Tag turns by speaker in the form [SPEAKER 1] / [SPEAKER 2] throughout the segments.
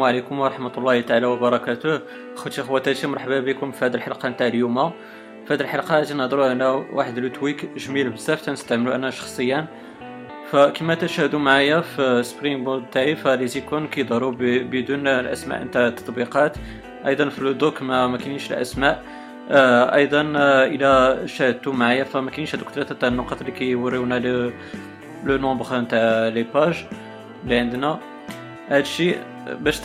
[SPEAKER 1] السلام عليكم ورحمة الله تعالى وبركاته. خوتي خواتاتي مرحبا بكم في هذه الحلقة نتاع اليوم. في هذه الحلقة غادي نهضروا على واحد le tweak جميل بزاف تنستعملو أنا شخصيا. فكما تشاهدوا معايا في SpringBoard تاعي ف les icônes كيظهروا بدون الأسماء نتاع التطبيقات. أيضا في le dock ما, ما كاينينش الأسماء. آه أيضا آه إلى شاهدتوا معايا فما كاينينش هذوك ثلاثة تاع النقط اللي كيوريونا le nombre نتاع les badges اللي عندنا هادشي. باش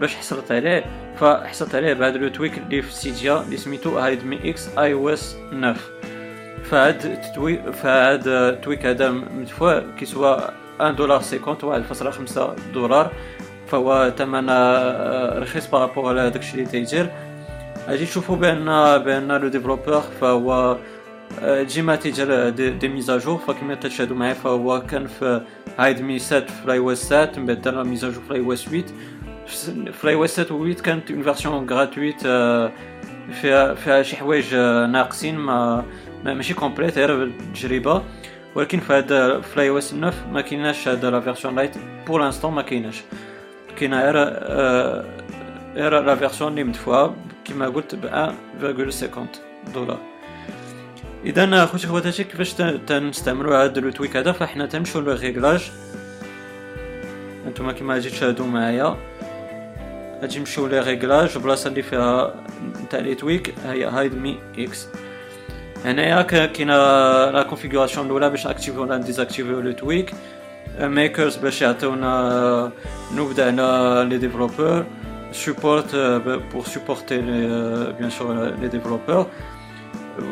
[SPEAKER 1] باش حصلت عليه فحصلت عليه بهذا le tweak اللي في Cydia اللي سميتو هايد مي إكس آي أو إس 9 فهاد ال tweak فهاد ال tweak هذا مدفوع كيسوا 1 دولار 50 واحد فاصلة خمسة دولار. فهو ثمن آه، رخيص par rapport على داكشي اللي تيدير. غادي تشوفوا بان بأن le développeur فهو ديما تيدير des, des mises à jour فكما تشاهدوا معايا فهو كان في HideMe 7 في ال iOS 7 من بعد دار mise à jour في ال iOS 8 في ال iOS 7 و 8 كانت une version gratuite فيها فيها شي حوايج ناقصين ما ماشي complète غير بالتجربه ولكن في هذا في ال iOS 9 ما كايناش هذا la version lite pour l'instant ما كايناش كاينة غير غير la version اللي مدفوعه كما قلت ب 1.50 دولار إذا خوتي خواتاتي كيفاش تنستعملوا هذا le tweak هذا؟ فاحنا تنمشيو les réglages انتما كما غادي تشاهدوا معايا. غادي نمشيو les réglages البلاصه اللي فيها نتاع les tweaks هي HideMeX هنايا كاينة la configuration الأولى باش activiو ولا désactiviو le tweak ميكرز باش يعطيونا نبدأ على les développeurs support pour supporter bien sûr les développeurs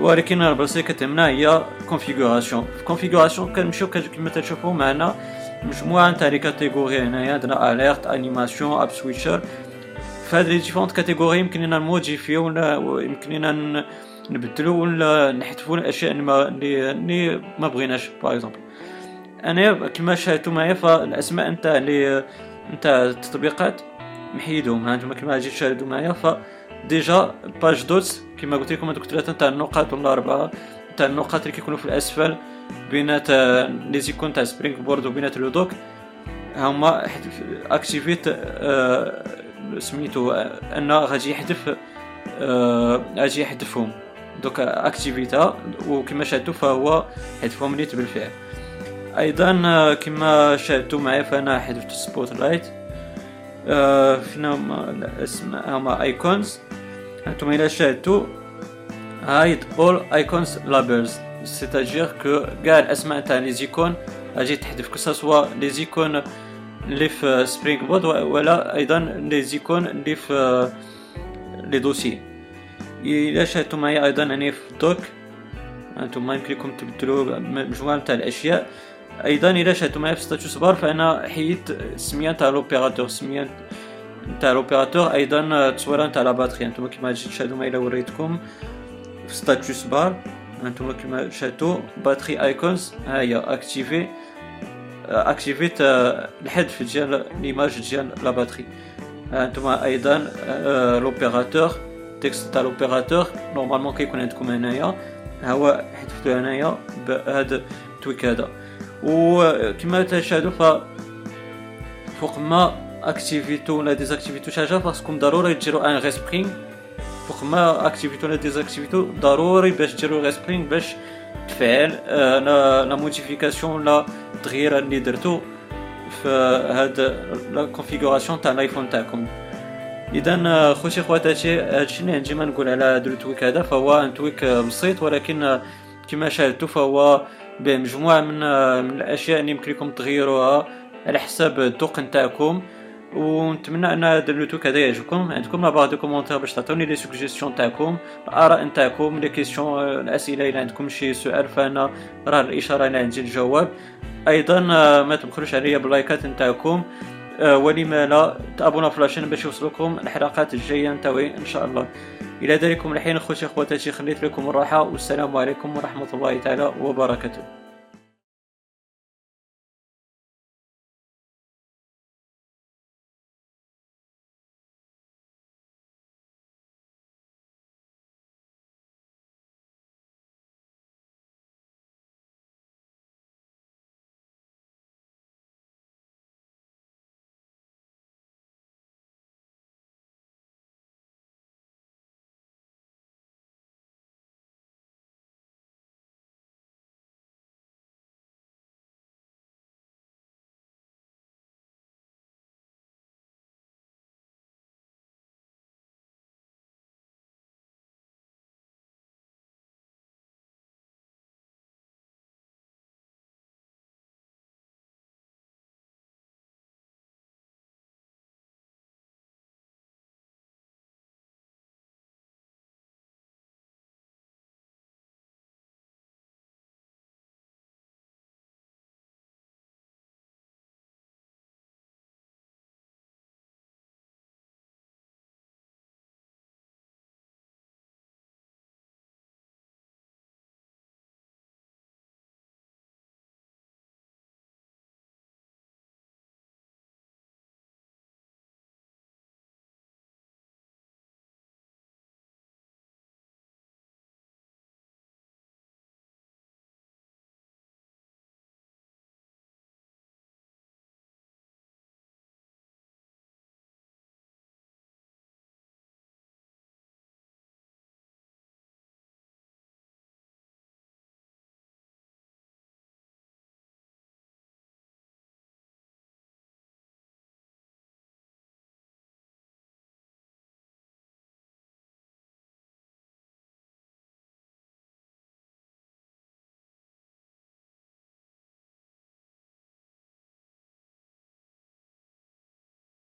[SPEAKER 1] ولكن البلاصه كتهمنا هي configuration في configuration كنمشيو كما تشوفوا معنا. مجموعة نتاع les catégories هنايا عندنا alert animation app switcher في هاد les différentes catégories يمكن لنا نموديفيو يمكن لنا نبدلو ولا نحذفو الأشياء اللي ما اللي ما بغيناش par exemple أنا كما شاهدتوا معايا فالأسماء نتاع لي نتاع التطبيقات محيدهم. ها أنتم كما جيت تشاهدوا معايا ف déjà page dots كما قلت لكم هذوك ثلاثة تاع النقاط ولا اربعه تاع النقاط اللي كيكونوا في الاسفل بينات les icônes تاع SpringBoard وبينات le dock هما اكتيفيت سميتو ان غادي يحذف آه غادي يحذفهم دوك اكتيفيتا وكما شاهدتوا فهو حذفهم نيت بالفعل أيضا كما شاهدتوا معايا فانا حذفت Spotlight آه فينا هما الاسماء أنتم إلى شاهدتوا hide labels c'est-à-dire que كاع الاسماء تاع les icônes غادي تحذف que soit les icônes اللي في SpringBoard ولا أيضا les icônes اللي في les dossiers إلى شاهدتوا معايا أيضا اني في ال dock أنتم يمكن لكم تبدلوا مجموعه تاع الاشياء أيضا إلى شاهدتوا معايا في status bar فانا حيدت السميه تاع l'opérateur السميه تاع l'opérateur أيضا التصويره تاع la batterie أنتم كما تشاهدوا معايا وريتكم في status bar أنتم كما شاهدتوا battery icons ها هي اكتيفي اكتيفيت الحذف ديال l'image ديال la batterie أنتم أيضا l'opérateur text تاع l'opérateur normalement كيكون عندكم هنايا هو حذفتو هنايا بهذا ال tweak هذا وكما تشاهدوا ف فوق ما اكتيفيتو ولا ديزاكتيفيتو شي حاجة خاصكم ضروري ديروا un respring فوق ما اكتيفيتو ولا ديزاكتيفيتو ضروري باش ديروا respring باش تفعل la modification ولا التغيير اللي درتو في هاد la configuration تاع الايفون تاعكم اذا خوتي خواتاتي هادشي اللي عندي ما نقول على هاد ال tweak هذا فهو un tweak بسيط ولكن كما شاهدتوا فهو بمجموعه من من الاشياء اللي يمكن لكم تغيروها على حساب الذوق نتاعكم ونتمنى أن هذا ال tweak هذا يعجبكم. عندكم là des commentaires باش تعطوني les suggestions تاعكم الآراء نتاعكم les questions الأسئلة إلا عندكم شي سؤال فأنا راه الإشارة اللي عندي الجواب. أيضا ما تبخلوش عليا باللايكات نتاعكم. ولما لا تابونا في la chaîne باش يوصلكم الحلقات الجاية نتاوعي إن شاء الله. إلى ذلكم الحين أخوتي أخواتاتي خليت لكم الراحة والسلام عليكم ورحمة الله تعالى وبركاته.